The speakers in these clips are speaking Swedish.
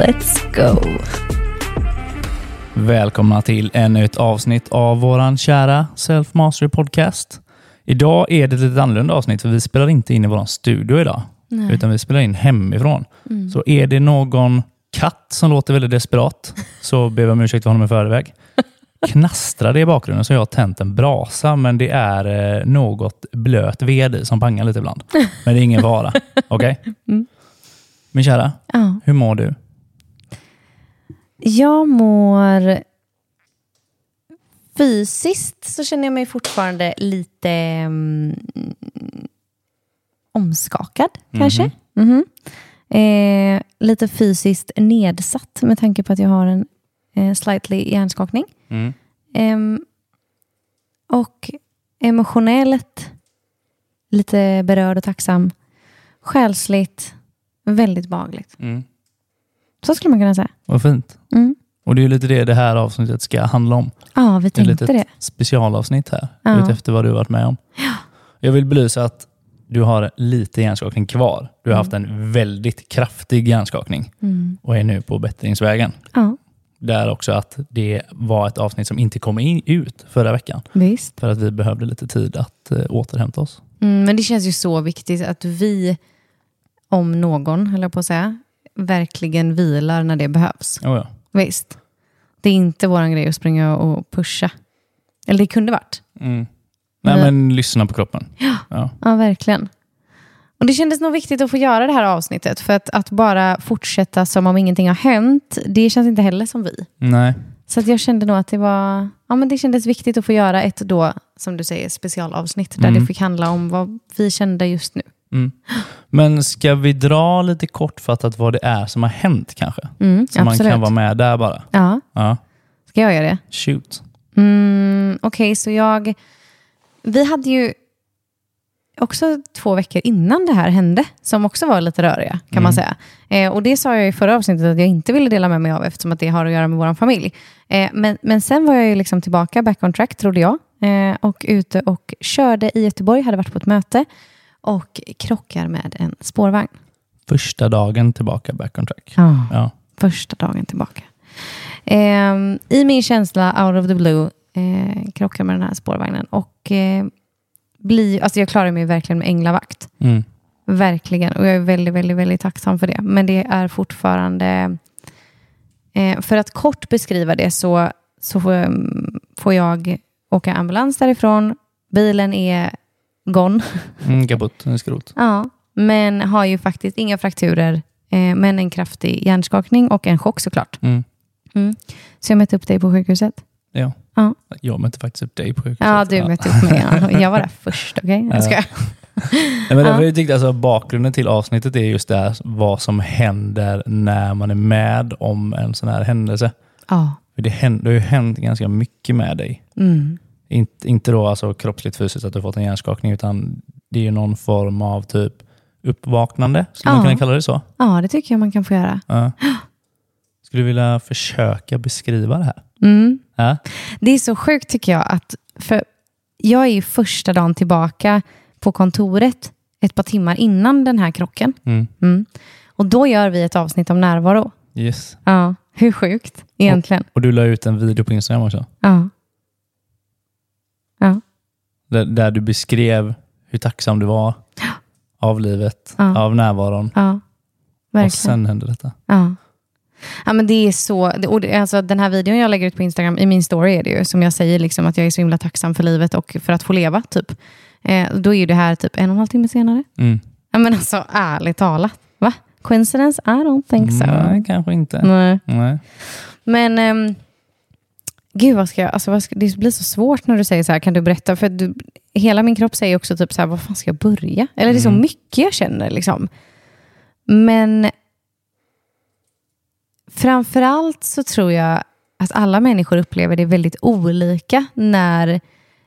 Let's go! Välkomna till ännu ett avsnitt av våran kära Self Mastery Podcast. Idag är det ett lite annorlunda avsnitt för vi spelar inte in i våran studio idag. Nej. Utan vi spelar in hemifrån. Mm. Så är det någon katt som låter väldigt desperat så ber vi om ursäkt för honom i förväg. Knastrar det i bakgrunden så har jag tänt en brasa men det är eh, något blöt ved i som pangar lite ibland. Men det är ingen fara. Okej? Mm. Min kära, Ja. hur mår du? Jag mår... Fysiskt så känner jag mig fortfarande lite mm, omskakad kanske. Mhm. Eh, lite fysiskt nedsatt med tanke på att jag har en eh, slightly hjärnskakning. Mm. Ehm, och emotionellt lite berörd och tacksam. Själsligt väldigt behagligt. Mm. Så skulle man kunna säga. Vad fint. Mm. Och det är lite det det här avsnittet ska handla om. Ja, vi Ett tänkte litet det. specialavsnitt här, Ja. utefter vad du har varit med om. Jag vill belysa att du har lite hjärnskakning kvar. Du har haft en väldigt kraftig hjärnskakning Mm. och är nu på bättringsvägen. Ja, Där också att det var ett avsnitt som inte kom in, ut förra veckan. visst. För att vi behövde lite tid att eh, återhämta oss. Mm, men det känns ju så viktigt att vi, om någon, höll jag på att säga, verkligen vilar när det behövs. Oh ja. Visst. Det är inte vår grej att springa och pusha. Eller det kunde varit. mm. Nej, Nej. men lyssna på kroppen. Ja. Ja, verkligen. Och Det kändes nog viktigt att få göra det här avsnittet. För att, att bara fortsätta som om ingenting har hänt, det känns inte heller som vi. Nej. Så att jag kände nog att det var, ja men det kändes viktigt att få göra ett då, som du säger, specialavsnitt. Där Mm. det fick handla om vad vi kände just nu. Mm. Men ska vi dra lite kortfattat vad det är som har hänt kanske? Mm, Så man kan vara med där bara. Ja, Ja. ska jag göra det? Shoot. Mm, Okej, så jag... Vi hade ju också två veckor innan det här hände, som också var lite röriga, kan man säga. Eh, och det sa jag i förra avsnittet att jag inte ville dela med mig av, eftersom att det har att göra med vår familj. Eh, men, men sen var jag ju liksom tillbaka, back on track, trodde jag. Eh, och ute och körde i Göteborg, hade varit på ett möte och krockar med en spårvagn. Första dagen tillbaka back on track. Ja. Ja. första dagen tillbaka. Ehm, I min känsla, out of the blue, eh, krockar med den här spårvagnen. Och eh, blir, alltså jag klarar mig verkligen med änglavakt. Mm. Verkligen. Och jag är väldigt, väldigt, väldigt tacksam för det. Men det är fortfarande... Eh, för att kort beskriva det så, så får, mm, får jag åka ambulans därifrån. Bilen är gone. Mm, kaputt, skrot. Ja, men har ju faktiskt inga frakturer, eh, men en kraftig hjärnskakning och en chock såklart. Mm. Mm. Så jag mötte upp dig på sjukhuset. Ja. Ja. Jag mötte faktiskt upp dig på sjukhuset. Ja, du mötte upp mig. Ja. Jag var där först, okej? Jag ska. Nej, men därför jag tyckte alltså bakgrunden till avsnittet är just det här, vad som händer när man är med om en sån här händelse. Ja. För det, händer, det har ju hänt ganska mycket med dig. Mm. Inte, inte då alltså kroppsligt fysiskt att du fått en hjärnskakning, utan det är någon form av typ uppvaknande. Skulle man Ja. kunna kalla det så? ja, det tycker jag man kan få göra. Ja. Skulle du vilja försöka beskriva det här? Mm. Ja? Det är så sjukt tycker jag att, för jag är ju första dagen tillbaka på kontoret ett par timmar innan den här krocken. Mm. Mm. Och då gör vi ett avsnitt om närvaro. Yes. Ja, hur sjukt egentligen. Och du la ut en video på Instagram också. Ja. Där, där du beskrev hur tacksam du var av livet, Ja. av närvaron. Ja, verkligen. Och sen hände detta. Ja. Ja, men det är så, och det, alltså, den här videon jag lägger ut på Instagram, i min story är det ju, som jag säger, liksom, att jag är så himla tacksam för livet och för att få leva. typ. Eh, då är ju det här typ en och en halv timme senare. Mm. Ja, men alltså ärligt talat. Va? Coincidence? I don't think so. Nej, kanske inte. Nej. Nej. Men ehm, gud, vad ska jag, alltså, vad ska, det blir så svårt när du säger så här, kan du berätta? För du, hela min kropp säger också typ så här, vad fan ska jag börja? Eller det är så Mm. mycket jag känner liksom. Men framförallt så tror jag att alla människor upplever det väldigt olika när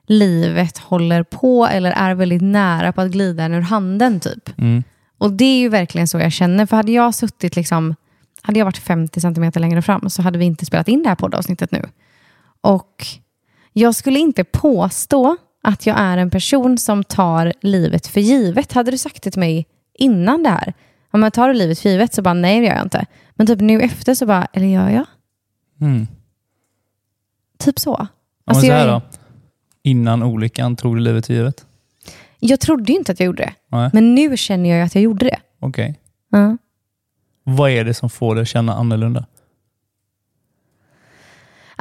livet håller på eller är väldigt nära på att glida en ur handen typ. Mm. Och det är ju verkligen så jag känner. För hade jag suttit liksom, hade jag varit 50 centimeter längre fram så hade vi inte spelat in det här poddavsnittet nu. Och jag skulle inte påstå att jag är en person som tar livet för givet. Hade du sagt det till mig innan det här, om jag tar livet för givet så bara nej det gör jag inte. Men typ nu efter så bara, eller gör jag? Mm. Typ så. Alltså, så jag, här är- då. Innan olyckan tog du livet för givet? jag trodde ju inte att jag gjorde det. Nej. Men nu känner jag att jag gjorde det. Okej. Ja. Vad är det som får dig att känna annorlunda?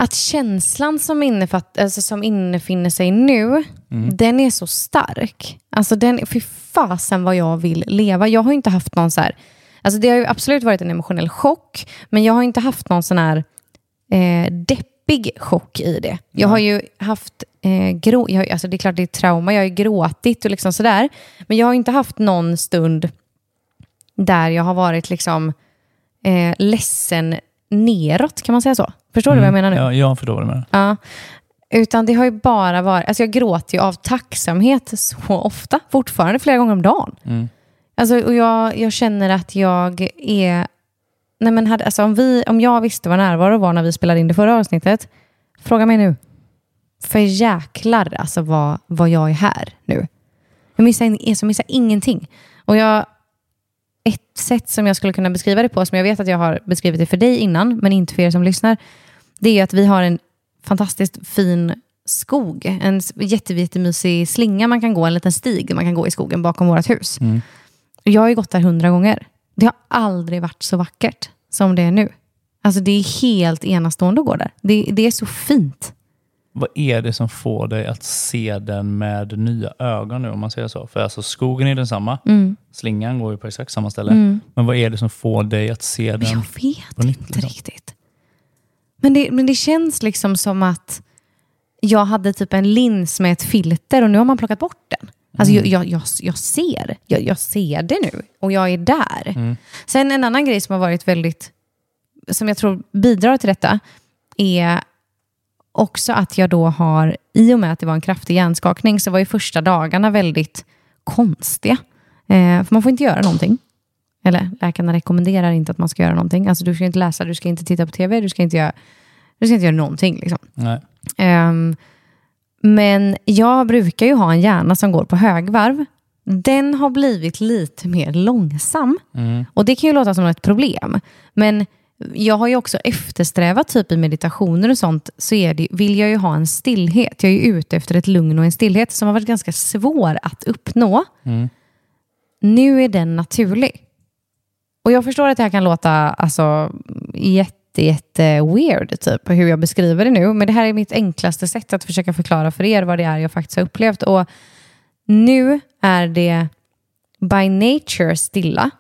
Att känslan som, innefatt, alltså som innefinner sig nu, Mm. den är så stark. Alltså den, fy fasen vad jag vill leva. Jag har inte haft någon så här, alltså det har ju absolut varit en emotionell chock, men jag har inte haft någon sån här eh, deppig chock i det. Jag har ju haft, eh, grå, jag, alltså det är klart det är trauma, jag har ju gråtit och liksom sådär, men jag har inte haft någon stund där jag har varit liksom eh, ledsen neråt, kan man säga så? Förstår du vad jag menar nu? Ja, jag förstår vad du menar. Ja. Utan det har ju bara varit, alltså jag gråter ju av tacksamhet så ofta, fortfarande flera gånger om dagen. Mm. Alltså, och jag, jag känner att jag är, nej men hade, alltså om, vi, om jag visste vad närvaro var när vi spelade in det förra avsnittet, fråga mig nu. För jäklar alltså vad, vad jag är här nu. Jag missar, in- jag missar ingenting. Och jag, ett sätt som jag skulle kunna beskriva det på, som jag vet att jag har beskrivit det för dig innan, men inte för er som lyssnar, det är att vi har en fantastiskt fin skog. En jätte, jättemysig slinga man kan gå, en liten stig man kan gå i skogen bakom vårt hus. Mm. Jag har ju gått där hundra gånger. Det har aldrig varit så vackert som det är nu. Alltså det är helt enastående att gå där. Det, det är så fint. Vad är det som får dig att se den med nya ögon nu om man säger så? För alltså skogen är densamma. Mm. Slingan går ju på exakt samma ställe. Men vad är det som får dig att se Men den? jag vet på nytt, inte liksom. riktigt. Men det, men det känns liksom som att jag hade typ en lins med ett filter och nu har man plockat bort den. Alltså jag, jag, jag, jag ser jag, jag ser det nu och jag är där. Sen en annan grej som har varit väldigt, som jag tror bidrar till detta, är också att jag då har, i och med att det var en kraftig hjärnskakning, så var ju första dagarna väldigt konstiga. Eh, för man får inte göra någonting. Eller läkarna rekommenderar inte att man ska göra någonting. Alltså du ska inte läsa, du ska inte titta på tv, du ska inte göra, du ska inte göra någonting. Liksom. Ehm, men jag brukar ju ha en hjärna som går på högvarv. Den har blivit lite mer långsam. Mm. Och det kan ju låta som ett problem. Men jag har ju också eftersträvat typ i meditationer och sånt så är det, vill jag ju ha en stillhet. Jag är ju ute efter ett lugn och en stillhet som har varit ganska svår att uppnå. Mm. Nu är den naturlig. Och jag förstår att det här kan låta alltså, jätte, jätte weird typ, hur jag beskriver det nu. Men det här är mitt enklaste sätt att försöka förklara för er vad det är jag faktiskt har upplevt. Och nu är det by nature stilla.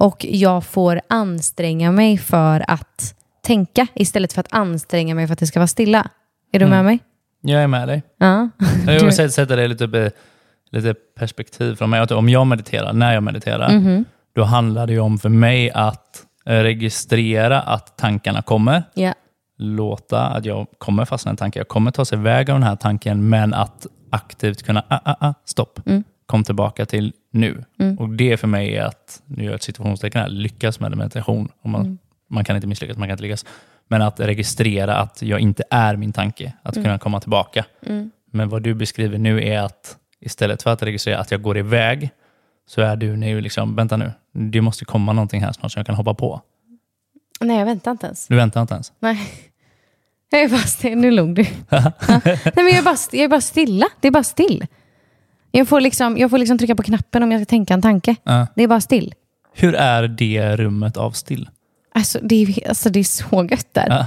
Och jag får anstränga mig för att tänka istället för att anstränga mig för att det ska vara stilla. Är du med mig? Jag är med dig. Ja. Jag vill sätta, det lite, lite perspektiv från mig. Om jag mediterar, när jag mediterar, Mhm. då handlar det ju om för mig att eh, registrera att tankarna kommer. ja. Låta att jag kommer fastna i en tanke. Jag kommer ta sig iväg av den här tanken, men att aktivt kunna, ah, ah, ah, stopp. Mm. Kom tillbaka till nu. Och det för mig är att, nu gör jag ett situationstecken här, lyckas med meditation. Om man, Mm. man kan inte misslyckas, man kan inte lyckas. Men att registrera att jag inte är min tanke. Att Mm. kunna komma tillbaka. Men vad du beskriver nu är att istället för att registrera att jag går iväg, så är du nu liksom, vänta nu, det måste komma någonting här snart som jag kan hoppa på. Nej, jag väntar inte ens. Du väntar inte ens. Nej. Jag är bara still. Nu log du. ja. Nej, men jag, är bara, jag är bara stilla. Det är bara still. Jag får, liksom, jag får liksom trycka på knappen om jag ska tänka en tanke. Ja. Det är bara still. Hur är det rummet av still? Alltså det, är, alltså, det är så gött där. Ja.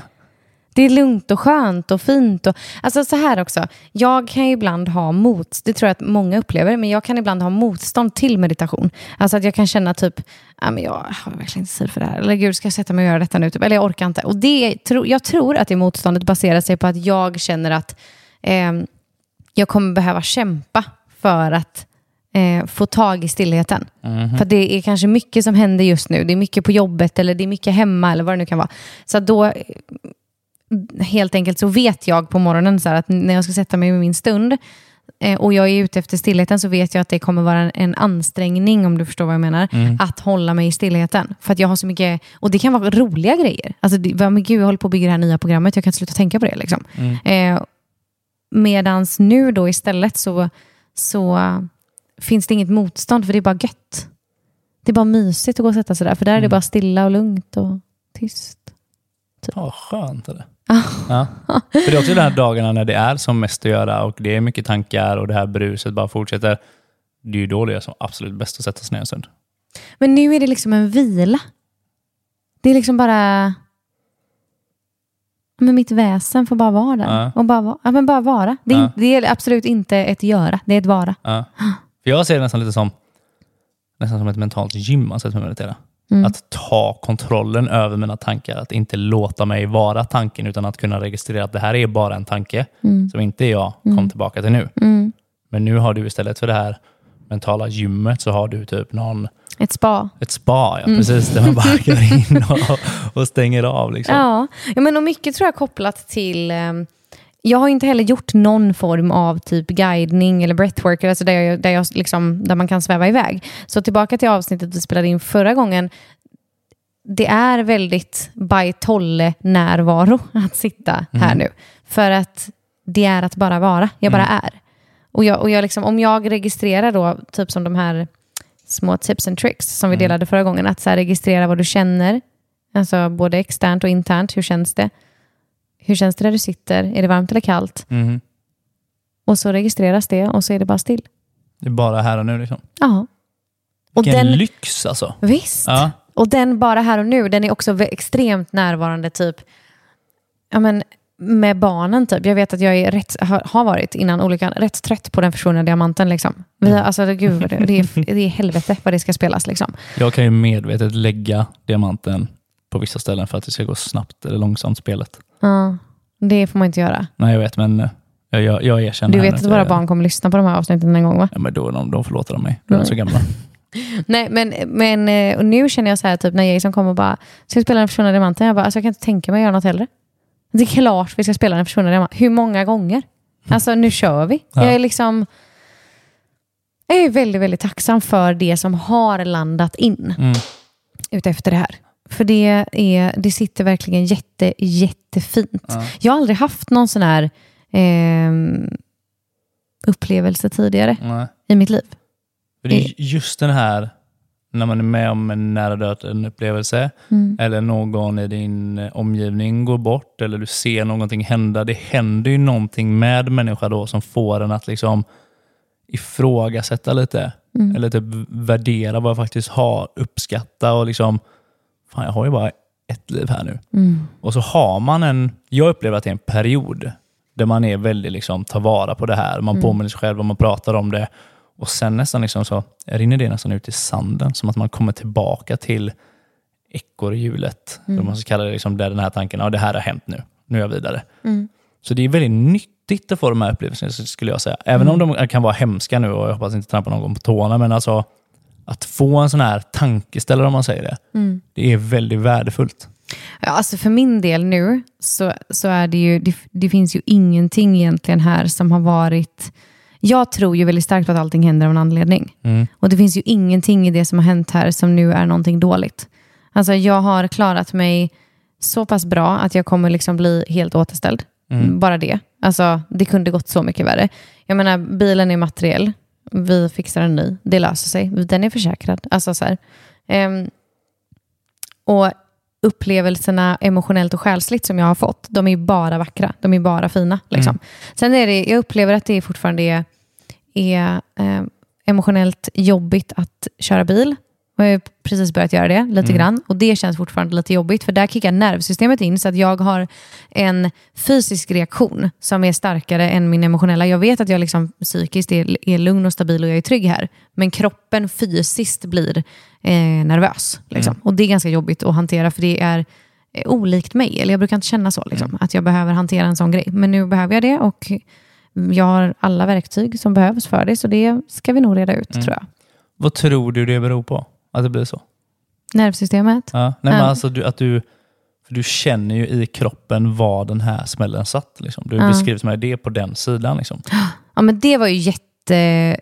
Det är lugnt och skönt och fint. Och, alltså så här också. Jag kan ibland ha mot, det tror jag att många upplever, men jag kan ibland ha motstånd till meditation. Alltså att jag kan känna typ, men jag har verkligen inte tid för det här. Eller gud, ska jag sätta mig och göra detta nu? Typ. Eller jag orkar inte. Och det, jag tror att det motståndet baserar sig på att jag känner att ehm, jag kommer behöva kämpa för att eh, få tag i stillheten. Mhm. För det är kanske mycket som händer just nu. Det är mycket på jobbet eller det är mycket hemma eller vad det nu kan vara. Så då, eh, helt enkelt så vet jag på morgonen så här att när jag ska sätta mig med min stund eh, och jag är ute efter stillheten så vet jag att det kommer vara en, en ansträngning, om du förstår vad jag menar, att hålla mig i stillheten. För att jag har så mycket, och det kan vara roliga grejer. Alltså, det, vad- men gud, jag håller på att bygga det här nya programmet, jag kan inte sluta tänka på det. Liksom. Eh, medans nu då istället så, så finns det inget motstånd, för det är bara gött. Det är bara mysigt att gå och sätta sig där, för där är det bara stilla och lugnt och tyst. Ja, skönt är det. Ja. För det är också de här dagarna när det är som mest att göra och det är mycket tankar och det här bruset bara fortsätter. Det är ju då det är som absolut bäst att sätta sig ner en stund. Men nu är det liksom en vila. Det är liksom bara... Men mitt väsen får bara vara där. Ja. Och bara, vara. Ja, men bara vara. Det är, Ja. inte- det är absolut inte ett göra, det är ett vara. Ja. För jag ser det nästan lite som nästan som ett mentalt gym, alltså att meditera. Mm. Att ta kontrollen över mina tankar, att inte låta mig vara tanken utan att kunna registrera att det här är bara en tanke som inte jag kom tillbaka till nu. Mm. Men nu har du istället för det här mentala gymmet så har du typ någon, Ett spa. ett spa, Mm. ja, precis, där man bara går in och, och stänger av. Liksom. Ja, ja men och mycket tror jag kopplat till... ehm, jag har inte heller gjort någon form av typ guidning eller breathwork, alltså där, jag, där, jag liksom, där man kan sväva iväg. Så tillbaka till avsnittet vi spelade in förra gången. Det är väldigt by tolle närvaro att sitta här nu. För att det är att bara vara. Jag bara är. Och, jag, och jag liksom, om jag registrerar då, typ som de här små tips and tricks som vi delade förra gången, att så här, registrera vad du känner, alltså både externt och internt, hur känns det? Hur känns det där du sitter? Är det varmt eller kallt? Mhm. Och så registreras det och så är det bara still. Det är bara här och nu. Liksom. Ja. Och Vilken den, lyx alltså. visst. Ja. Och den bara här och nu, den är också extremt närvarande typ ja, men, med barnen. Typ. Jag vet att jag är rätt, har, varit innan olyckan rätt trött på den försvunna diamanten. Liksom. Vi har, alltså, gud, det, det, är, det är helvete vad det ska spelas. Liksom. Jag kan ju medvetet lägga diamanten på vissa ställen för att det ska gå snabbt eller långsamt spelet. Ja, det får man inte göra. Nej, jag vet, men eh, jag, jag, jag erkänner Du vet att jag våra barn kommer lyssna på de här avsnitten en gång va? Ja, men då, de, de förlåter de mig. De är så gamla. Nej, men, men eh, nu känner jag så här, typ när Jason kommer och bara, ska vi spela den försvunna diamanten? Jag bara, alltså, jag kan inte tänka mig att göra något hellre. Det är klart vi ska spela den försvunna diamanten. Hur många gånger? Alltså nu kör vi. Ja. Jag är liksom, jag är väldigt, väldigt tacksam för det som har landat in Mm. utefter det här. För det, är, det sitter verkligen jätte, jättefint. Ja. Jag har aldrig haft någon sån här ehm, upplevelse tidigare Nej. i mitt liv. För det är just den här, när man är med om en nära döden upplevelse, Mm. eller någon i din eh, omgivning går bort, eller du ser någonting hända. Det händer ju någonting med människa då som får en att liksom ifrågasätta lite. Mm. Eller typ värdera vad jag faktiskt har, uppskatta och liksom, fan jag har ju bara ett liv här nu. Mm. Och så har man en, jag upplever att det är en period där man är väldigt liksom, tar vara på det här. Man påminner sig själv och man pratar om det. Och sen nästan liksom så rinner det nästan ut i sanden. Som att man kommer tillbaka till ekorrhjulet. Mm. Man ska kalla det liksom, där den här tanken, ja det här har hänt nu. Nu är jag vidare. Mm. Så det är väldigt nyttigt att få de här upplevelserna skulle jag säga. Även om de kan vara hemska nu och jag hoppas inte trampa någon på tårna. Men alltså att få en sån här tankeställare om man säger det. Mm. Det är väldigt värdefullt. Ja, alltså för min del nu så, så är det ju, det, det finns ju ingenting egentligen här som har varit... Jag tror ju väldigt starkt på att allting händer av en anledning. Mm. Och det finns ju ingenting i det som har hänt här som nu är någonting dåligt. Alltså jag har klarat mig så pass bra att jag kommer liksom bli helt återställd. Mm. Bara det. Alltså det kunde gått så mycket värre. Jag menar, bilen är materiell. Vi fixar en ny. Det löser sig. Den är försäkrad. Alltså så här. Ehm, och upplevelserna emotionellt och själsligt som jag har fått, de är bara vackra. De är bara fina. Liksom. Sen är det, jag upplever att det fortfarande är, är eh, emotionellt jobbigt att köra bil. Jag har precis börjat göra det lite grann. Och det känns fortfarande lite jobbigt. För där kickar nervsystemet in. Så att jag har en fysisk reaktion som är starkare än min emotionella. Jag vet att jag liksom psykiskt är, är lugn och stabil och jag är trygg här. Men kroppen fysiskt blir eh, nervös. Liksom. Och det är ganska jobbigt att hantera. För det är eh, olikt mig. Eller jag brukar inte känna så. Liksom, Att jag behöver hantera en sån grej. Men nu behöver jag det. Och jag har alla verktyg som behövs för det, så det ska vi nog reda ut Mm. tror jag. Vad tror du det beror på? Att det blir så? Nervsystemet? Ja. Nej, men alltså du, att du, för du känner ju i kroppen var den här smällen satt. Liksom. Du Ja. beskriver som det på den sidan. Liksom. Ja, men det var ju jätte...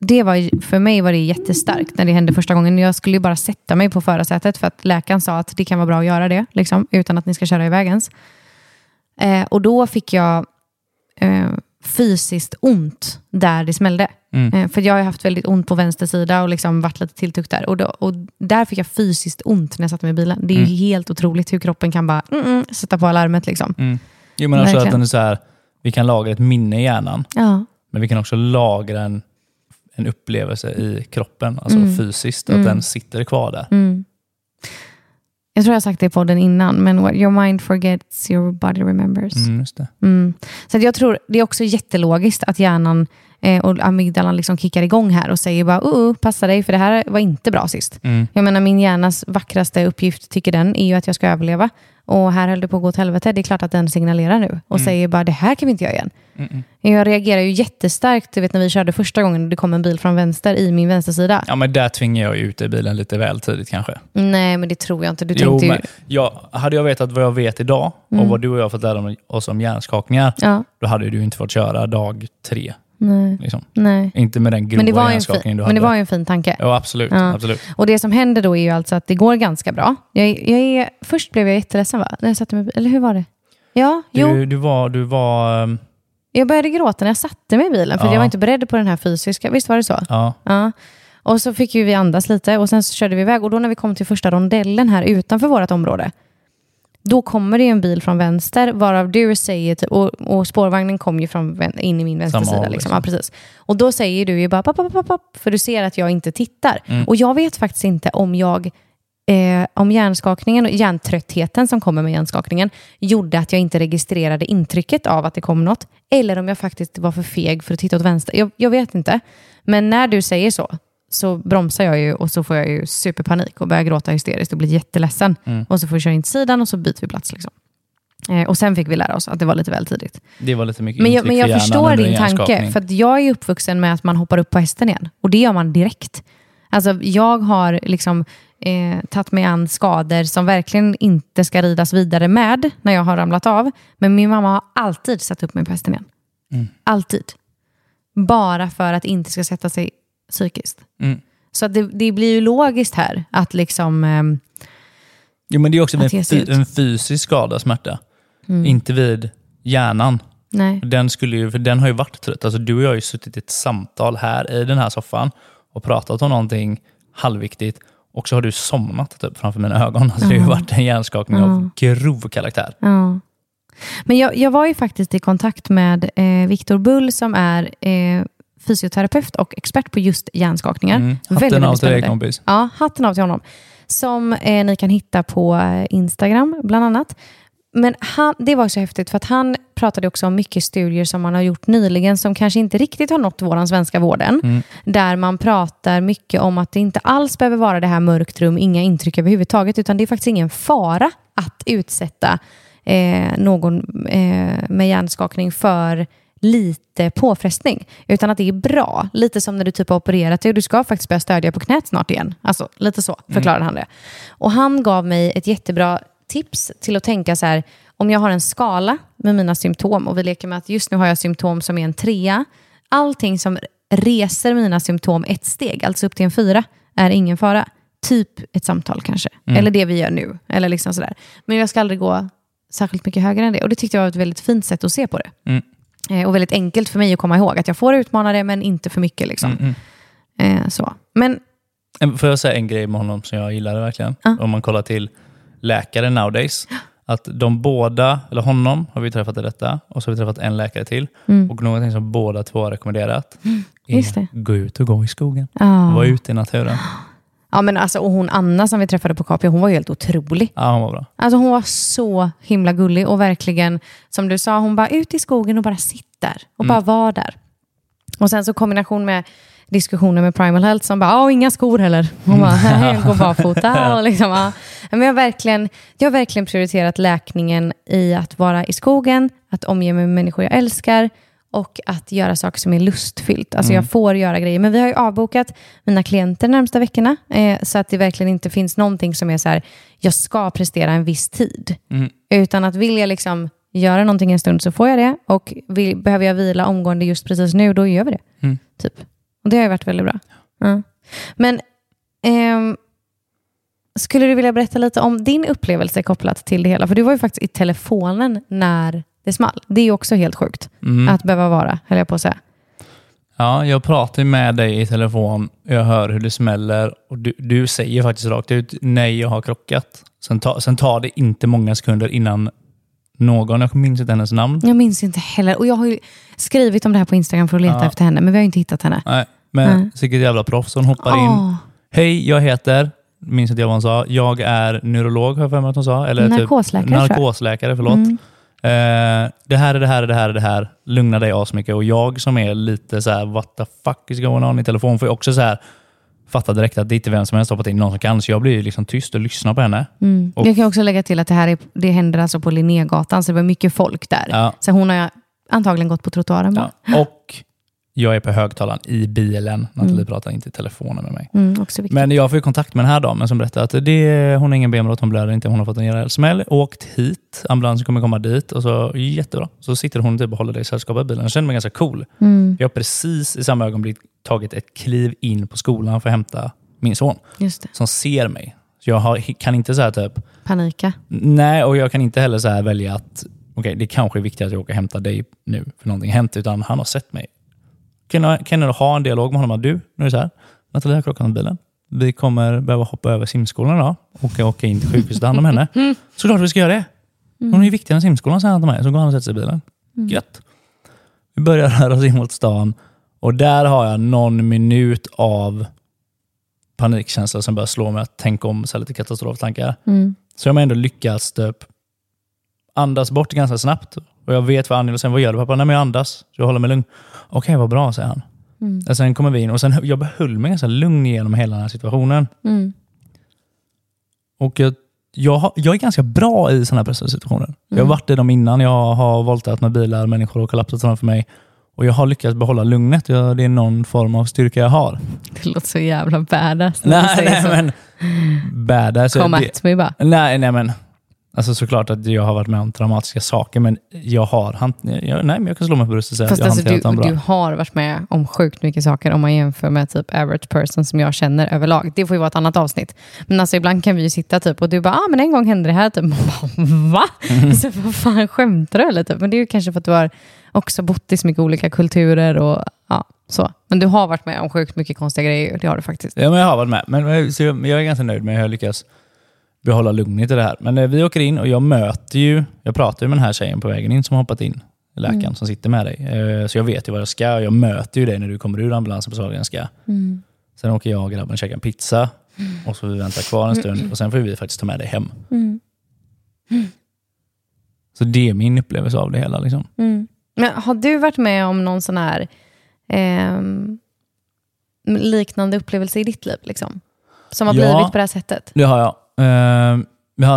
Det var, för mig var det jättestarkt när det hände första gången. Jag skulle ju bara sätta mig på förarsätet för att läkaren sa att det kan vara bra att göra det, liksom, utan att ni ska köra iväg ens. Eh, och då fick jag eh, fysiskt ont där det smällde. Mm. Eh, för jag har haft väldigt ont på vänster sida och liksom varit lite tilltuggt där. Och, då, och där fick jag fysiskt ont när jag satte mig i bilen. Det är ju helt otroligt hur kroppen kan bara mm, mm, sätta på alarmet. Liksom. Mm. Jo, men också att Verkligen. den är så här, vi kan lagra ett minne i hjärnan, Ja. men vi kan också lagra en, en upplevelse i kroppen, alltså Mm. fysiskt, att Mm. den sitter kvar där. Jag tror jag har sagt det i podden innan, men what your mind forgets, your body remembers. Mm. Mm. Så jag tror det är också jättelogiskt att hjärnan eh, och amygdalan liksom kickar igång här och säger bara uh, uh, passa dig för det här var inte bra sist. Mm. Jag menar min hjärnas vackraste uppgift tycker den är ju att jag ska överleva. Och här höll det på att gå åt helvete. Det är klart att den signalerar nu och säger bara det här kan vi inte göra igen. Mm, mm. Jag reagerar ju jättestarkt, du vet när vi körde första gången och det kom en bil från vänster i min vänstersida. Ja, men där tvingar jag ut i bilen lite väl tidigt kanske. Nej men det tror jag inte. Du Jo, tänkte ju... jag, hade jag vetat vad jag vet idag Mm. och vad du och jag har fått lära oss om hjärnskakningar, Ja, då hade du inte fått köra dag tre. Nej, Liksom. nej. Inte med den grova Men det, var ju en hjärnskakning fin, du men hade. det var ju en fin tanke. Ja, absolut. Ja. absolut. Och det som händer då är ju alltså att det går ganska bra. Jag, jag är, först blev jag jätteledsen va? När jag satte mig, eller hur var det? Ja, jo. Du, du var... Du var ehm, Jag började gråta när jag satte mig i bilen för Ja. jag var inte beredd på den här fysiska. Visst var det så? ja, Ja. Och så fick ju vi andas lite och sen så körde vi iväg. Och då när vi kom till första rondellen här utanför vårt område, då kommer det en bil från vänster, varav du säger, typ- och, och spårvagnen kom ju från in i min vänstersida. Liksom. liksom. Ja, precis. Och då säger du ju bara papp, papp, papp, papp, för du ser att jag inte tittar. Mm. Och jag vet faktiskt inte om jag Eh, om hjärnskakningen och hjärntröttheten som kommer med hjärnskakningen gjorde att jag inte registrerade intrycket av att det kom något. Eller om jag faktiskt var för feg för att titta åt vänster. Jag, jag vet inte. Men när du säger så, så bromsar jag ju och så får jag ju superpanik och börjar gråta hysteriskt och blir jätteledsen. Mm. Och så får vi köra in till sidan och så byter vi plats. Liksom. Eh, och sen fick vi lära oss att det var lite väl tidigt. det var lite mycket Men jag, men för jag hjärnan förstår din tanke, för jag är uppvuxen med att man hoppar upp på hästen igen. Och det gör man direkt. Alltså, jag har liksom, eh, tagit mig an skador som verkligen inte ska ridas vidare med när jag har ramlat av. Men min mamma har alltid satt upp mig på hästen igen. Mm. Alltid. Bara för att inte ska sätta sig psykiskt. Mm. Så att det, det blir ju logiskt här att liksom... ehm, Jo, men det är också en, en fysisk skada, smärta. Mm. Inte vid hjärnan. nej. Den, skulle ju, för den har ju varit trött. Alltså, du och jag har ju suttit i ett samtal här i den här soffan och pratat om någonting halvviktigt och så har du somnat typ, framför mina ögon. Alltså, Det har ju varit en hjärnskakning av grov karaktär. Ja. Men jag, jag var ju faktiskt i kontakt med eh, Viktor Bull som är eh, fysioterapeut och expert på just hjärnskakningar. Mm. Väldigt, Hatten av väldigt till dig kompis. Ja, hatten av till honom. Som eh, ni kan hitta på eh, Instagram bland annat. Men han, det var så häftigt för att han pratade också om mycket studier som man har gjort nyligen som kanske inte riktigt har nått våran svenska vården. Mm. Där man pratar mycket om att det inte alls behöver vara det här mörkt rum, inga intryck överhuvudtaget, utan det är faktiskt ingen fara att utsätta eh, någon eh, med hjärnskakning för lite påfrestning. Utan att det är bra. Lite som när du typ har opererat dig och du ska faktiskt börja stödja på knät snart igen. Alltså lite så förklarade han det. Och han gav mig ett jättebra tips till att tänka så här, om jag har en skala med mina symptom och vi leker med att just nu har jag symptom som är en trea. Allting som reser mina symptom ett steg, alltså upp till en fyra, är ingen fara. Typ ett samtal kanske. Eller det vi gör nu. Eller liksom sådär. Men jag ska aldrig gå särskilt mycket högre än det. Och det tyckte jag var ett väldigt fint sätt att se på det. Mm. Eh, och väldigt enkelt för mig att komma ihåg att jag får utmana det men inte för mycket. Liksom. Mm, mm. Eh, så. Men En- Får jag säga en grej med honom som jag gillade verkligen? Ja. Om man kollar till läkare nowadays. Att de båda, eller honom har vi träffat i detta och så har vi träffat en läkare till. Och någonting som båda två har rekommenderat är Mm. Just det. gå ut och gå i skogen. ja. Var ute i naturen. ja, men alltså, och hon Anna som vi träffade på Capio, hon var ju helt otrolig. Ja, hon var bra. Alltså hon var så himla gullig och verkligen, som du sa, hon bara ut i skogen och bara sitt där och bara var där. Och sen så kombination med diskussioner med Primal Health som bara, inga skor heller. Hon bara, nej, gå barfota. Och liksom, ja. Men jag, har verkligen, jag har verkligen prioriterat läkningen i att vara i skogen, att omge mig med människor jag älskar och att göra saker som är lustfyllt. Alltså Mm. jag får göra grejer. Men vi har ju avbokat mina klienter de närmsta veckorna. Eh, så att det verkligen inte finns någonting som är så här, jag ska prestera en viss tid. Mm. Utan att vill jag liksom göra någonting en stund så får jag det. Och vill, behöver jag vila omgående just precis nu, då gör vi det. Mm. Typ. Och det har ju varit väldigt bra. Ja. Men ehm, skulle du vilja berätta lite om din upplevelse kopplat till det hela? För du var ju faktiskt i telefonen när det small. Det är också helt sjukt Mm. att behöva vara, höll jag på att säga. Ja, jag pratar med dig i telefon, jag hör hur det smäller och du, du säger faktiskt rakt ut nej, jag har krockat. Sen, ta, sen tar det inte många sekunder innan någon, jag minns inte hennes namn, Jag minns inte heller. Och jag har ju skrivit om det här på Instagram för att leta Ja. efter henne, men vi har ju inte hittat henne. nej, men Nej. säkert jävla proffs. Hon hoppar in. Åh, Hej, jag heter, minns inte jag vad hon sa, jag är neurolog har jag för mig att hon sa. Eller Narkosläkare, typ. Narkosläkare, förlåt. Mm. Eh, det här är det här är det här är det här. Lugna dig asmycket. Och jag som är lite så här, what the fuck is going on i telefon, får jag också så här fatta direkt att det inte är vem som helst hoppat in, någon som kan. Så jag blir ju liksom tyst och lyssnar på henne. Mm. Och- Jag kan också lägga till att det här är, det händer alltså på Linnégatan, så det var mycket folk där. Ja. Så hon har antagligen gått på trottoaren bara. Ja. Och jag är på högtalaren i bilen. Nathalie pratar inte i telefonen med mig. Mm. Men jag får ju kontakt med den här damen som berättar att det, hon har ingen benbrott, hon blöder inte, hon har fått en rejäl smäll. Åkt hit, ambulansen kommer komma dit och så jättebra. Så sitter hon typ och håller dig i sällskap i bilen. Jag känner mig ganska cool. Mm, Jag har precis i samma ögonblick tagit ett kliv in på skolan för att hämta min son som ser mig. Så jag har, kan inte säga typ, Panika. nej och jag kan inte heller så här välja att okej, det kanske är viktigt att jag åker och hämtar dig nu för någonting har hänt, utan han har sett mig. Kan jag, kan jag ha en dialog med honom? Du, nu är det så här, Nathalie har krockat med bilen. Vi kommer behöva hoppa över simskolan idag och åka in till sjukhuset och ta hand om henne. Såklart vi ska göra det. Hon är ju viktigare än simskolan, säger han till mig. Så går han och sätter sig i bilen. Gött. Vi börjar röra oss in mot stan och där har jag någon minut av panikkänsla som börjar slå mig att tänka om så lite katastroftankar. Mm. Så jag har ändå lyckats typ andas bort ganska snabbt. Och jag vet vad Annie och sen vad gör du pappa? Nej men jag andas. Så jag håller mig lugn. Okej, vad bra, säger han. Mm. Och sen kommer vi in och sen, jag behöll mig ganska lugn genom hela den här situationen. Mm. Och jag, jag, har, jag är ganska bra i sådana här pressade situationer. Jag har Mm. varit i dem innan. Jag har voltat med bilar, människor har kollapsat framför mig. Och jag har lyckats behålla lugnet. Jag, det är någon form av styrka jag har. Det låter så jävla badass Nej, säger nej så. men badass. Kom det- at me bara. Nej, nej men. Alltså såklart att jag har varit med om traumatiska saker, men jag har hant- jag, nej, men jag kan slå mig på bröstet och säga Fast att jag har alltså, du, hanterat dem bra. du har varit med om sjukt mycket saker om man jämför med typ average person som jag känner överlag. Det får ju vara ett annat avsnitt. Men alltså ibland kan vi ju sitta typ och du bara, ah, men en gång hände det här. Typ. Man bara, Va? Mm. Vad fan skämtar du eller? Typ. Men det är ju kanske för att du har också bott i så mycket olika kulturer och ja, så. Men du har varit med om sjukt mycket konstiga grejer. Det har du faktiskt. Ja, men jag har varit med. Men, så jag, jag är ganska nöjd med hur jag lyckas behålla lugnet i det här. Men eh, vi åker in och jag möter ju, jag pratar ju med den här tjejen på vägen in som har hoppat in. Läkaren Mm. som sitter med dig. Eh, Så jag vet ju vad jag ska och jag möter ju dig när du kommer ur ambulansen på Sahlgrenska. Mm. Sen åker jag och grabben och käkar en pizza och så får vi vänta kvar en stund och sen får vi faktiskt ta med dig hem. Mm. Så det är min upplevelse av det hela. Liksom. Mm. Men har du varit med om någon sån här ehm, liknande upplevelse i ditt liv? Liksom? Som har Ja. blivit på det här sättet? Det har jag. Eh,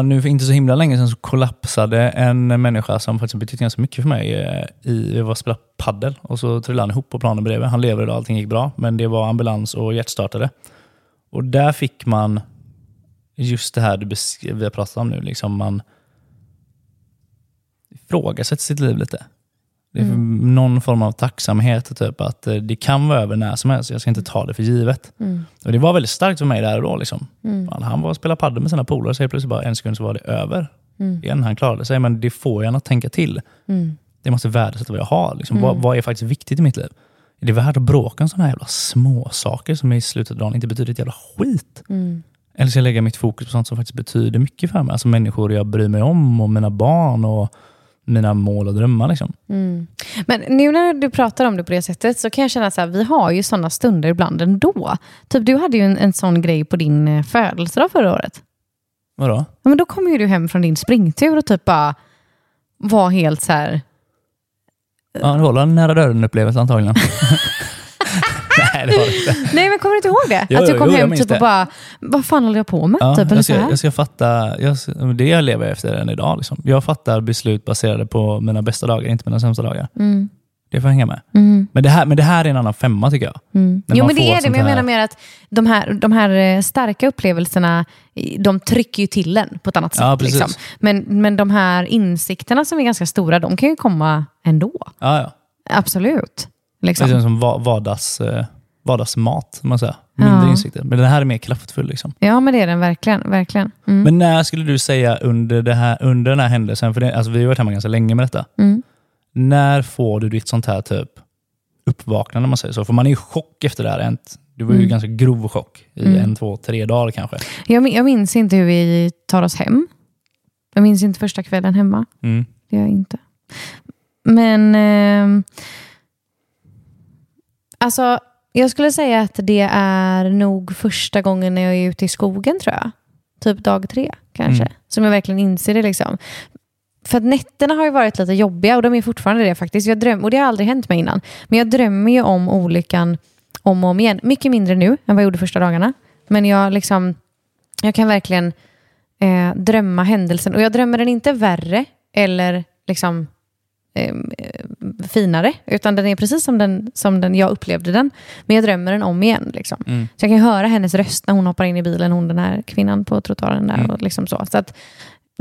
nu för inte så himla länge sedan så kollapsade en människa som faktiskt betytt ganska mycket för mig. eh, I, vi var och spelade paddel och så trillade han ihop på planen bredvid. Han lever idag, allting gick bra. Men det var ambulans och hjärtstartare. Och där fick man just det här du vi har pratat om nu. Liksom man ifrågasätter sitt liv lite. Det är någon form av tacksamhet, typ att eh, det kan vara över när som helst. Jag ska inte ta det för givet. Mm. Och Det var väldigt starkt för mig där och då. Liksom. Mm. Han var och spelade padel med sina polare, så helt plötsligt bara en sekund så var det över. Mm. Igen, han klarade sig, men det får jag att tänka till. Mm. Det måste värdesätta vad jag har. Liksom. Mm. Vad, vad är faktiskt viktigt i mitt liv? Är det värt att bråka om sådana här jävla små saker som i slutet av dagen inte betyder ett jävla skit? Mm. Eller ska jag lägga mitt fokus på sånt som faktiskt betyder mycket för mig? Alltså människor jag bryr mig om och mina barn och mina mål och drömmar. Liksom. Mm. Men nu när du pratar om det på det sättet så kan jag känna att vi har ju sådana stunder ibland ändå. Typ du hade ju en, en sån grej på din eh, födelsedag förra året. Vadå? Ja, men då kom ju du hem från din springtur och typ bara var helt så här... Ja, det var en nära döden-upplevelse antagligen. Nej, det var det inte. Nej men kommer du inte ihåg det? Jo, att du kom jo, jag hem typ och det. bara, vad fan håller jag på med? Ja, typ, jag, ska, jag ska fatta, jag, det jag lever efter än idag. Liksom. Jag fattar beslut baserade på mina bästa dagar, inte mina sämsta dagar. Mm. Det får hänga med. Mm. Men, det här, men det här är en annan femma tycker jag. Mm. Jo, men det är det. Men jag menar mer att de här, de här eh, starka upplevelserna, de trycker ju till en på ett annat sätt. Ja, precis. liksom. men, men de här insikterna som är ganska stora, de kan ju komma ändå. Ja, ja. Absolut. Det Liksom. är som va- vardags, eh, vardagsmat, man säger. Mindre Ja. insikter. Men den här är mer kraftfull. Liksom. Ja, men det är den verkligen. verkligen. Mm. Men när skulle du säga under, det här, under den här händelsen, för det, alltså, vi har varit hemma ganska länge med detta. Mm. När får du ditt sånt här typ uppvaknande, om man säger så? För man är i chock efter det här. Det var ju Mm. ganska grov chock i Mm. en, två, tre dagar kanske. Jag, jag minns inte hur vi tar oss hem. Jag minns inte första kvällen hemma. Mm. Det gör jag inte. Men... ehm, alltså, jag skulle säga att det är nog första gången när jag är ute i skogen, tror jag. Typ dag tre, kanske. Mm. Som jag verkligen inser det. liksom. För att nätterna har ju varit lite jobbiga och de är fortfarande det faktiskt. Jag dröm, och det har aldrig hänt mig innan. Men jag drömmer ju om olyckan om och om igen. Mycket mindre nu än vad jag gjorde första dagarna. Men jag, liksom, jag kan verkligen eh, drömma händelsen. Och jag drömmer den inte värre eller liksom eh, eh, finare, utan den är precis som den, som den jag upplevde den. Men jag drömmer den om igen. Liksom. Mm. Så jag kan höra hennes röst när hon hoppar in i bilen, hon den här kvinnan på trottoaren där. Mm. Och liksom så. Så att,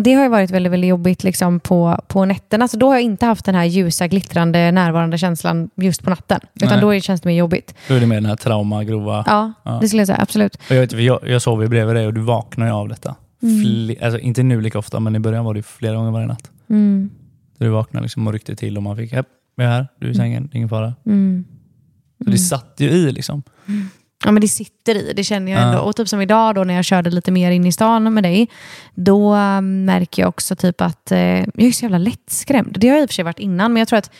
det har ju varit väldigt, väldigt jobbigt liksom på, på nätterna. Så då har jag inte haft den här ljusa, glittrande, närvarande känslan just på natten. Utan Nej. då känns det mer jobbigt. Då är det mer den här trauma, grova... Ja, Ja. det skulle jag säga. Absolut. Och jag, vet, jag, jag sov ju bredvid dig och du vaknar ju av detta. Mm. Fle- alltså, inte nu lika ofta, men i början var det flera gånger varje natt. Mm. Så du vaknade liksom och ryckte till och man fick, "Japp, jag är här, du är i sängen, ingen fara. Mm. Så det satt ju i liksom. Ja, men det sitter i, det känner jag Ja. ändå. Och typ som idag då när jag körde lite mer in i stan med dig, då äh, märker jag också typ att eh, jag är så jävla lättskrämd. Det har jag i och för sig varit innan, men jag tror att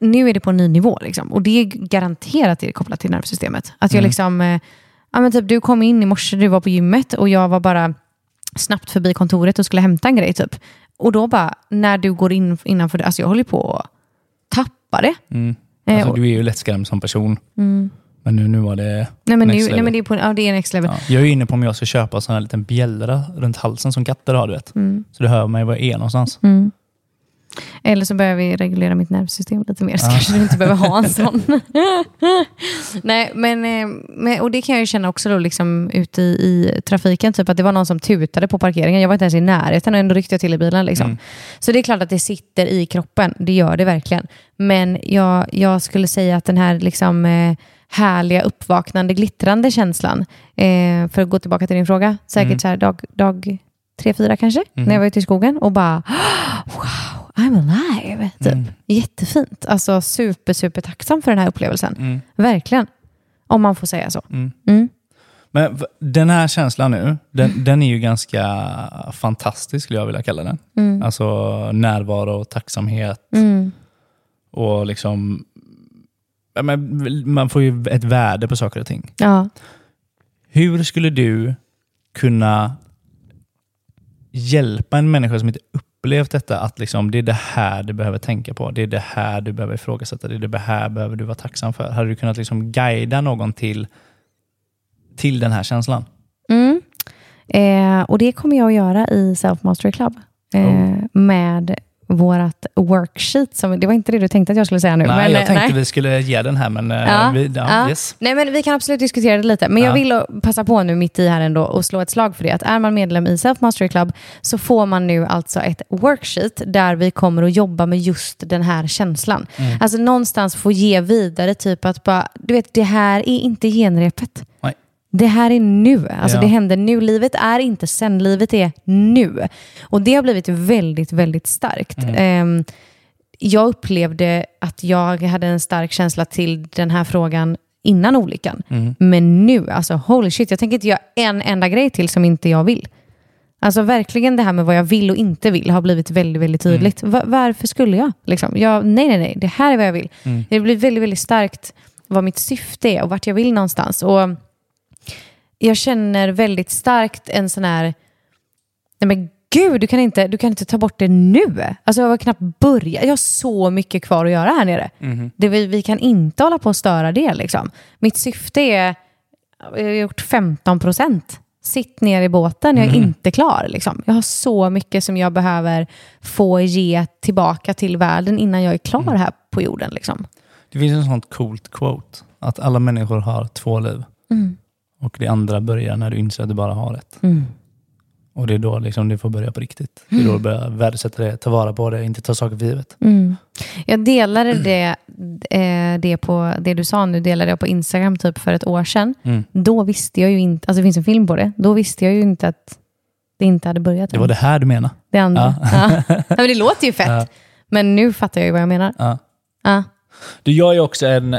nu är det på en ny nivå. Liksom. Och det är garanterat det är kopplat till nervsystemet. Att jag Mm. liksom, eh, ja, men typ, du kom in i morse, du var på gymmet och jag var bara snabbt förbi kontoret och skulle hämta en grej. Typ. Och då bara, när du går in innanför det, alltså jag håller på tappa det. Mm. Eh, Alltså, du är ju lättskrämd som person. Mm. Men nu, nu var det Nej, men, nu, next nej, level. men det är, på, ja, det är next level. Ja. Jag är inne på om jag ska köpa en sån här liten bjällra runt halsen som katter har. Du vet. Mm. Så du hör mig var jag är någonstans. Mm. Eller så börjar vi reglera mitt nervsystem lite mer, så Ja. kanske du inte behöver ha en sån. Nej, men, eh, men, och det kan jag ju känna också då, liksom, ute i, i trafiken, typ att det var någon som tutade på parkeringen. Jag var inte ens i närheten och ändå ryckte jag till i bilen. Liksom. Mm. Så det är klart att det sitter i kroppen, det gör det verkligen. Men jag, jag skulle säga att den här liksom, eh, härliga, uppvaknande, glittrande känslan, eh, för att gå tillbaka till din fråga, säkert Mm. så här dag, dag tre, fyra kanske, Mm. när jag var ute i skogen och bara wow, I'm alive. Typ. Mm. Jättefint. Alltså super, super tacksam för den här upplevelsen. Mm. Verkligen. Om man får säga så. Mm. Mm. Men den här känslan nu, den, den är ju ganska fantastisk skulle jag vilja kalla den. Mm. Alltså närvaro, tacksamhet Mm. och liksom... Man får ju ett värde på saker och ting. Ja. Hur skulle du kunna hjälpa en människa som inte upplevt detta att liksom, det är det här du behöver tänka på, det är det här du behöver ifrågasätta, det är det här behöver du vara tacksam för. Hade du kunnat liksom guida någon till, till den här känslan? Mm. Eh, och det kommer jag att göra i Self Mastery Club. Eh, Oh. Med vårt worksheet. Som, det var inte det du tänkte att jag skulle säga nu. nej, men, jag eh, tänkte nej. vi skulle ge den här, men eh, Ja, vi, ja, ja. Yes. Nej, men vi kan absolut diskutera det lite. Men Ja. jag vill passa på nu mitt i här ändå och slå ett slag för det. Att är man medlem i Self Mastery Club så får man nu alltså ett worksheet där vi kommer att jobba med just den här känslan. Mm. Alltså någonstans få ge vidare, typ att bara, du vet, det här är inte genrepet. Nej. Det här är nu. Alltså Ja. det händer nu. Livet är inte sen, livet är nu. Och det har blivit väldigt, väldigt starkt. Mm. Ehm, jag upplevde att jag hade en stark känsla till den här frågan innan olyckan. Mm. Men nu, alltså holy shit, jag tänker inte göra en enda grej till som inte jag vill. Alltså verkligen det här med vad jag vill och inte vill har blivit väldigt, väldigt tydligt. Va- varför skulle jag? Liksom? jag? Nej, nej, nej, det här är vad jag vill. Mm. Det blir väldigt, väldigt starkt vad mitt syfte är och vart jag vill någonstans. Och jag känner väldigt starkt en sån här, nej men gud, du kan inte, du kan inte ta bort det nu. Alltså jag har knappt börjat, jag har så mycket kvar att göra här nere. Mhm. Det, vi, vi kan inte hålla på och störa det. Liksom. Mitt syfte är, jag har gjort 15 procent. Sitt ner i båten, jag är Mm. inte klar. Liksom. Jag har så mycket som jag behöver få ge tillbaka till världen innan jag är klar Mm. här på jorden. Liksom. Det finns en sånt coolt quote. Att alla människor har två liv. Mm. Och det andra börjar när du inser att du bara har ett. Mm. Och det är då liksom det får börja på riktigt. Det är då du börjar värdesätta det, ta vara på det, inte ta saker för givet. Mm. Jag delade det, eh, det, på, det du sa nu, delade jag på Instagram typ för ett år sedan. Mm. Då visste jag ju inte, alltså det finns en film på det, då visste jag ju inte att det inte hade börjat Det än. var det här du menade. det andra. Ja. Ja. men det låter ju fett. Ja. Men nu fattar jag ju vad jag menar. Ja. Ja. Du, jag är också en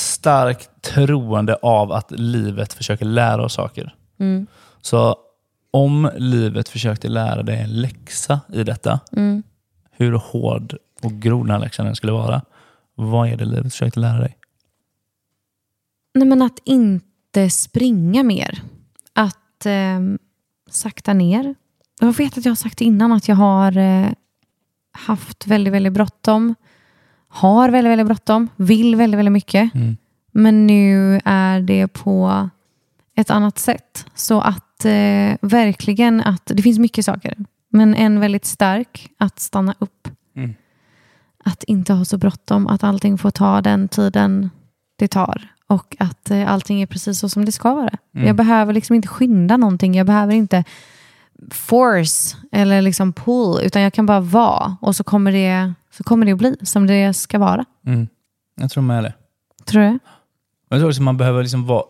stark troende av att livet försöker lära oss saker. Mm. Så om livet försökte lära dig en läxa i detta, Mm. hur hård och grov den här läxan än skulle vara, vad är det livet försökte lära dig? Nej, men att inte springa mer. Att eh, sakta ner. Jag vet att jag har sagt innan att jag har eh, haft väldigt, väldigt bråttom. Har väldigt, väldigt bråttom. Vill väldigt, väldigt mycket. Mm. Men nu är det på ett annat sätt. Så att eh, verkligen att det finns mycket saker. Men en väldigt stark, att stanna upp. Mm. Att inte ha så bråttom. Att allting får ta den tiden det tar. Och att eh, allting är precis så som det ska vara. Mm. Jag behöver liksom inte skynda någonting. Jag behöver inte force eller liksom pull. Utan jag kan bara vara. Och så kommer det, så kommer det att bli som det ska vara. Mm. Jag tror med det. Tror du? Jag tror också man behöver liksom vara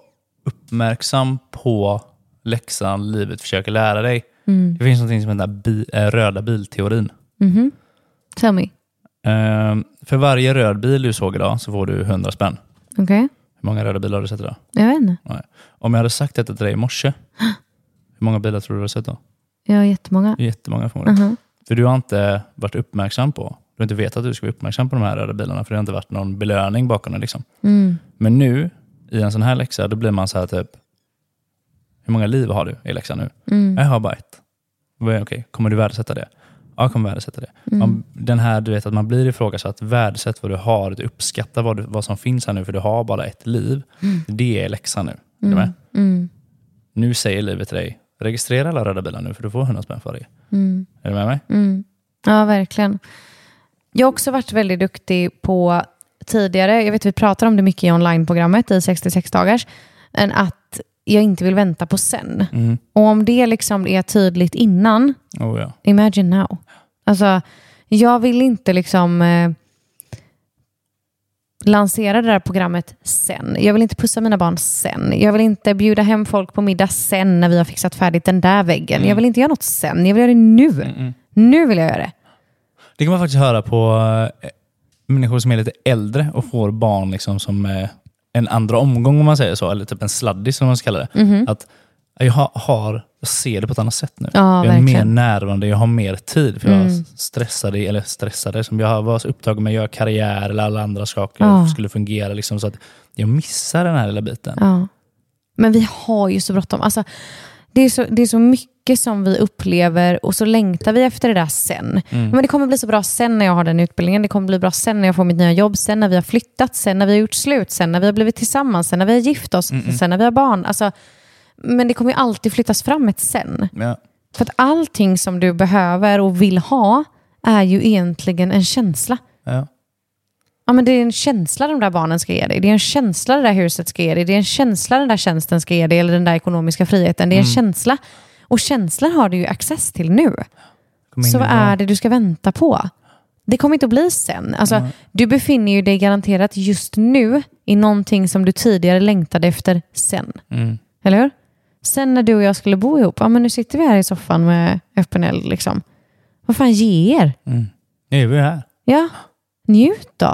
uppmärksam på läxan livet försöker lära dig. Mm. Det finns något som heter bi- eh, röda bilteorin. Mhm. Tell me. Ehm, för varje röd bil du såg idag så får du 100 spänn. Okej? Hur många röda bilar har du sett idag? Jag vet inte. Om jag hade sagt detta till dig i morse, hur många bilar tror du du har sett då? Har jättemånga. Jättemånga förmodligen. Mhm. För du har inte varit uppmärksam på, du inte vetat att du ska vara uppmärksam på de här röda bilarna, för det har inte varit någon belöning bakom det. Liksom. Mm. Men nu, i en sån här läxa, då blir man så här typ, hur många liv har du i läxan nu? Mm. Jag har bara ett. Är- Okej, kommer du värdesätta det? Ja, jag kommer värdesätta det. Mm. Man, den här, du vet att man blir ifrågasatt, värdesätt vad du har, du uppskattar vad, du, vad som finns här nu, för du har bara ett liv. Det är läxan nu. Är du med? Mm. Nu säger livet till dig, registrera alla röda bilar nu, för du får 100 spänn för det. Mm. Är du med mig? Mm. Ja, verkligen. Jag har också varit väldigt duktig på tidigare, jag vet vi pratar om det mycket i onlineprogrammet i 66 dagars, men att jag inte vill vänta på sen. Mm. Och om det liksom är tydligt innan, Oh, ja. imagine now. Alltså, jag vill inte liksom eh, lansera det där programmet sen. Jag vill inte pussa mina barn sen. Jag vill inte bjuda hem folk på middag sen när vi har fixat färdigt den där väggen. Jag vill inte göra något sen. Jag vill göra det nu. Mm. Nu vill jag göra det. Det kan man faktiskt höra på eh, människor som är lite äldre och får barn liksom som eh, en andra omgång om man säger så, eller typ en sladdis som man ska kalla det. Mhm. Att jag, har, jag ser det på ett annat sätt nu. Ja, jag är mer verkligen. närvarande, jag har mer tid. För jag Mm. stressade, eller stressade, som jag var så upptagen med att göra karriär eller alla andra saker Ja. skulle fungera. Liksom, så att jag missar den här lilla biten. Ja. Men vi har ju så bråttom. Alltså, det, är så, det är så mycket som vi upplever och så längtar vi efter det där sen. Mm. Men det kommer bli så bra sen när jag har den utbildningen. Det kommer bli bra sen när jag får mitt nya jobb. Sen när vi har flyttat. Sen när vi har gjort slut. Sen när vi har blivit tillsammans. Sen när vi har gift oss. Mm-mm. Sen när vi har barn. Alltså, men det kommer ju alltid flyttas fram ett sen. Ja. För att allting som du behöver och vill ha är ju egentligen en känsla. Ja. Ja, men det är en känsla de där barnen ska ge dig. Det är en känsla det där huset ska ge dig. Det är en känsla den där tjänsten ska ge dig. Eller den där ekonomiska friheten. Det är en Mm. känsla. Och känslan har du ju access till nu. Så vad är det du ska vänta på? Det kommer inte att bli sen. Alltså, Mm. Du befinner ju dig garanterat just nu i någonting som du tidigare längtade efter sen. Mm. Eller hur? Sen när du och jag skulle bo ihop, ja men nu sitter vi här i soffan med öppen eld. Liksom. Vad fan, ge er. Mm. Nu är vi här. Ja, njut då.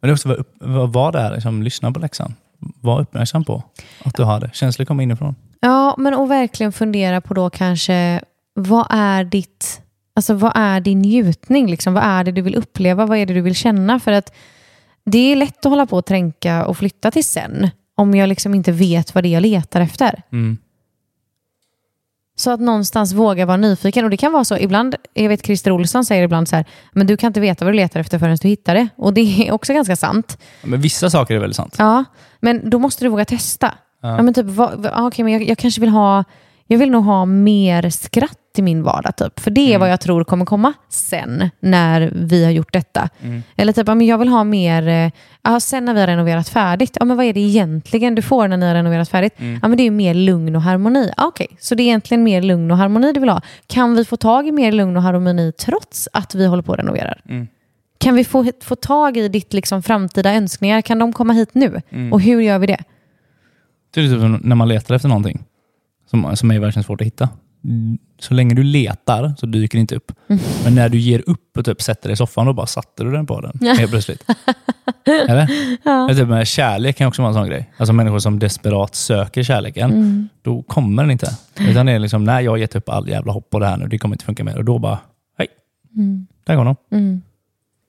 Men det är också vad, upp- vad, vad det är, liksom, lyssna på läxan. Var uppmärksam på att du har det. Känslor kommer inifrån. Ja, men och verkligen fundera på då kanske, vad är ditt, alltså vad är din njutning? Liksom? Vad är det du vill uppleva? Vad är det du vill känna? För att det är lätt att hålla på och tränka och flytta till sen, om jag liksom inte vet vad det är jag letar efter. Mm. Så att någonstans våga vara nyfiken. Och det kan vara så, ibland, jag vet Christer Olsson säger ibland så här, men du kan inte veta vad du letar efter förrän du hittar det. Och det är också ganska sant. Men vissa saker är väldigt sant. Ja, men då måste du våga testa. Ja. Ja. men typ, vad, ah, okej, men jag, jag kanske vill ha, jag vill nog ha mer skratt i min vardag. Typ. För det är Mm. vad jag tror kommer komma sen när vi har gjort detta. Mm. Eller typ, ja, men jag vill ha mer, eh, ja, sen när vi har renoverat färdigt. Ja, men vad är det egentligen du får när ni har renoverat färdigt? Mm. Ja, men det är ju mer lugn och harmoni. Ja, Okej, så det är egentligen mer lugn och harmoni du vill ha. Kan vi få tag i mer lugn och harmoni trots att vi håller på och renoverar? Mm. Kan vi få, få tag i ditt liksom, framtida önskningar? Kan de komma hit nu? Mm. Och hur gör vi det? Det är typ när man letar efter någonting som, som är verkligen svårt att hitta. Mm, Så länge du letar så dyker det inte upp. Mm. Men när du ger upp och typ sätter dig i soffan, då bara satte du den på den helt plötsligt. Eller? Ja. Eller Typ med kärlek kan också vara en sån grej. Alltså människor som desperat söker kärleken, Mm. då kommer den inte. Utan det är liksom, nej jag har gett upp all jävla hopp på det här nu, det kommer inte funka mer. Och då bara, hej, Mm. där går de. Mm.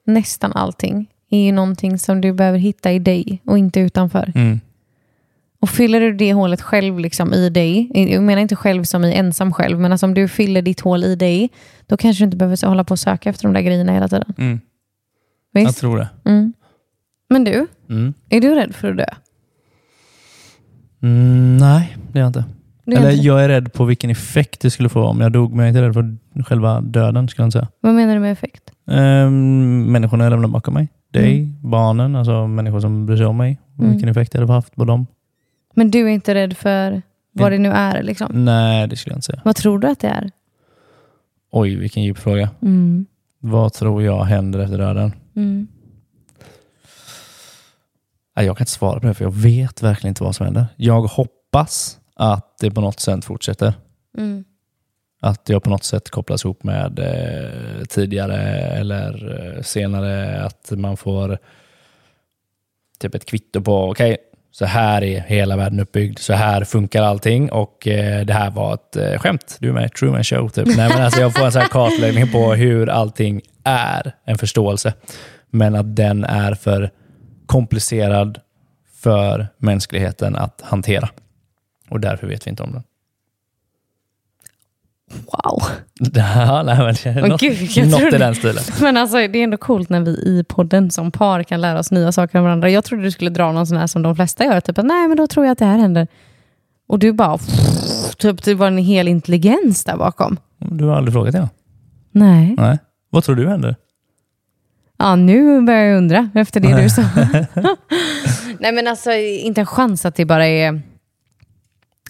Nästan allting är ju någonting som du behöver hitta i dig och inte utanför. Och fyller du det hålet själv liksom i dig, jag menar inte själv som i ensam själv, men alltså om du fyller ditt hål i dig, då kanske du inte behöver så- hålla på och söka efter de där grejerna hela tiden. Mm. Jag Visst? tror det. Mm. Men du, Mm. är du rädd för att dö? Mm, nej, det är jag inte. Är Eller inte- jag är rädd på vilken effekt det skulle få om jag dog, men jag är inte rädd för själva döden skulle jag inte säga. Vad menar du med effekt? Um, människorna jag lämnar bakom mig. Dig, Mm. barnen, alltså människor som bryr sig om mig. Mm. Vilken effekt det hade haft på dem. Men du är inte rädd för vad det nu är? Liksom. Nej, det skulle jag inte säga. Vad tror du att det är? Oj, vilken djup fråga. Mm. Vad tror jag händer efter döden? Mm. Nej, jag kan inte svara på det, för jag vet verkligen inte vad som händer. Jag hoppas att det på något sätt fortsätter. Mm. Att jag på något sätt kopplas ihop med eh, tidigare eller eh, senare. Att man får typ ett kvitto på, okej, så här är hela världen uppbyggd. Så här funkar allting och eh, det här var ett eh, skämt. Du är med i Truman Show. Typ. Nej, men alltså, jag får en sån här kartläggning på hur allting är, en förståelse. Men att den är för komplicerad för mänskligheten att hantera. Och därför vet vi inte om den. Wow. Ja, nej, men, Åh, något, gud, något trodde- i den stilen. Men alltså, det är ändå coolt när vi i podden som par kan lära oss nya saker om varandra. Jag trodde du skulle dra någon sån här som de flesta gör. Typ att, nej, men då tror jag att det här händer. Och du bara... Typ, det var en hel intelligens där bakom. Du har aldrig frågat det? Nej. Nej. Vad tror du händer? Ja, nu börjar jag undra efter det du sa. nej, men alltså inte en chans att det bara är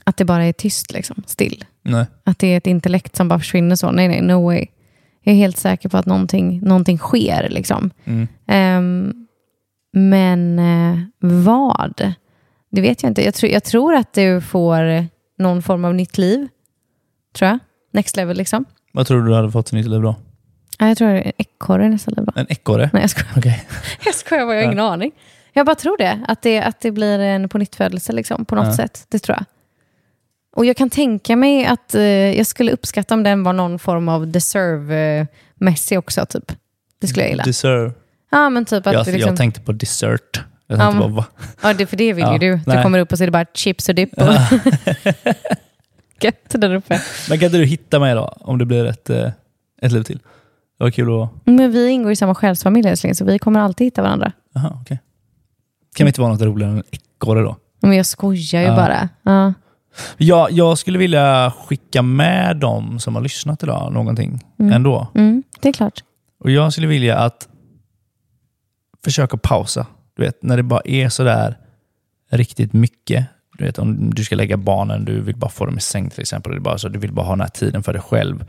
att det bara är tyst, liksom, still. Nej. Att det är ett intellekt som bara försvinner så. Nej, nej, no way. Jag är helt säker på att någonting, någonting sker. Liksom. Mm. Ehm, men eh, vad? Det vet jag inte. Jag, tror jag tror att du får någon form av nytt liv. Tror jag. Next level liksom. Vad tror du du hade fått för nytt liv då? Ja, jag tror en ekorre nästa liv. Då. En ekorre? Nej, jag skojar. Okej. Jag skojar bara, jag har ingen aning. Jag bara tror det. Att det, att det blir en på nytt liksom, på något Ja. sätt. Det tror jag. Och jag kan tänka mig att eh, jag skulle uppskatta om den var någon form av deserve-mässig också. Typ. Det skulle jag gilla. Deserve. Ja, men typ att Jag, liksom... jag tänkte på dessert. Jag Ja, tänkte men- bara, va? Ja, det, för det vill Ja, ju du. Du nej. kommer upp och så är det bara chips och dipp och gött där uppe. Men kan inte du hitta mig då? Om det blir ett, eh, ett liv till. Det var kul att... Men vi ingår i samma själsfamilj älskling, så vi kommer alltid hitta varandra. Jaha, okej. Kan vi inte vara något roligare än ekorre då? Men jag skojar ju Ja. bara. Ja. Ja, jag skulle vilja skicka med dem som har lyssnat idag någonting ändå. Mm, det är klart. Och jag skulle vilja att försöka pausa. Du vet, när det bara är sådär riktigt mycket. Du vet, om du ska lägga barnen, du vill bara få dem i säng till exempel. Det bara så, du vill bara ha den här tiden för dig själv.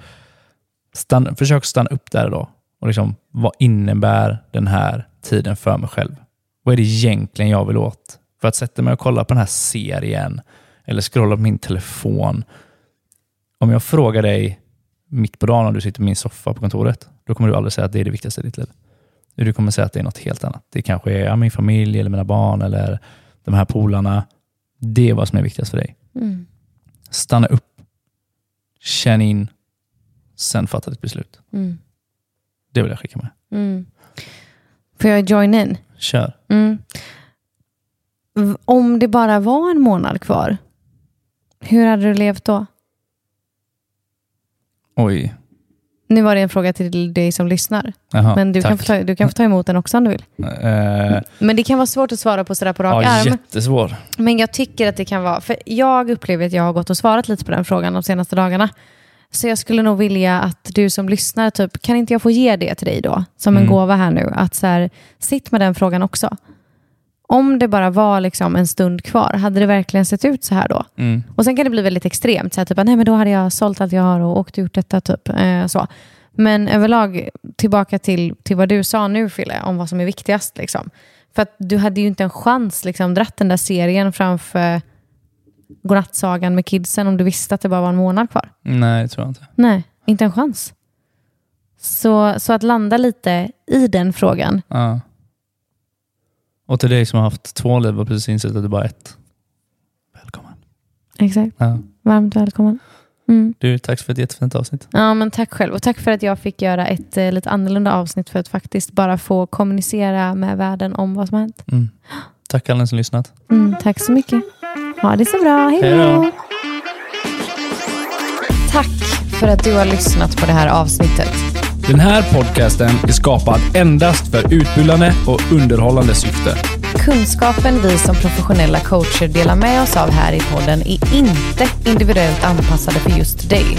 Stann, försök stanna upp där då. Och liksom, vad innebär den här tiden för mig själv? Vad är det egentligen jag vill åt? För att sätta mig och kolla på den här serien eller scrolla på min telefon. Om jag frågar dig mitt på dagen om du sitter på min soffa på kontoret, då kommer du aldrig säga att det är det viktigaste i ditt liv. Du kommer säga att det är något helt annat. Det kanske är ja, min familj, eller mina barn, eller de här polarna. Det är vad som är viktigast för dig. Mm. Stanna upp, känn in, sen fatta ditt beslut. Mm. Det vill jag skicka med. Mm. Får jag join in? Kör. Mm. Om det bara var en månad kvar, hur hade du levt då? Oj. Nu var det en fråga till dig som lyssnar. Jaha, men du kan, få ta, du kan få ta emot den också om du vill. Eh, Men det kan vara svårt att svara på sådär på rak ja, arm. jättesvår. Men jag tycker att det kan vara, för jag upplever att jag har gått och svarat lite på den frågan de senaste dagarna. Så jag skulle nog vilja att du som lyssnar, typ, kan inte jag få ge det till dig då? Som en Mm. gåva här nu. Att så här, sitt med den frågan också. Om det bara var liksom en stund kvar, hade det verkligen sett ut så här då? Mm. Och sen kan det bli väldigt extremt. Så här, typ, nej, men då hade jag sålt allt jag har och åkt och gjort detta. Typ, eh, så. Men överlag, tillbaka till, till vad du sa nu Fille, om vad som är viktigast. Liksom. För att du hade ju inte en chans liksom, dratt den där serien framför godnattsagan med kidsen om du visste att det bara var en månad kvar. Nej, det tror jag inte. Nej, inte en chans. Så, så att landa lite i den frågan. Ja. Och till dig som har haft två liv och precis insett att det bara är ett. Välkommen. Exakt. Ja. Varmt välkommen. Mm. Du, tack för ett jättefint avsnitt. Ja, men tack själv. Och tack för att jag fick göra ett eh, lite annorlunda avsnitt för att faktiskt bara få kommunicera med världen om vad som har hänt. Mm. Tack alla som lyssnat. Mm, tack så mycket. Ha det så bra. Hej då. Tack för att du har lyssnat på det här avsnittet. Den här podcasten är skapad endast för utbildande och underhållande syfte. Kunskapen vi som professionella coacher delar med oss av här i podden är inte individuellt anpassade för just dig.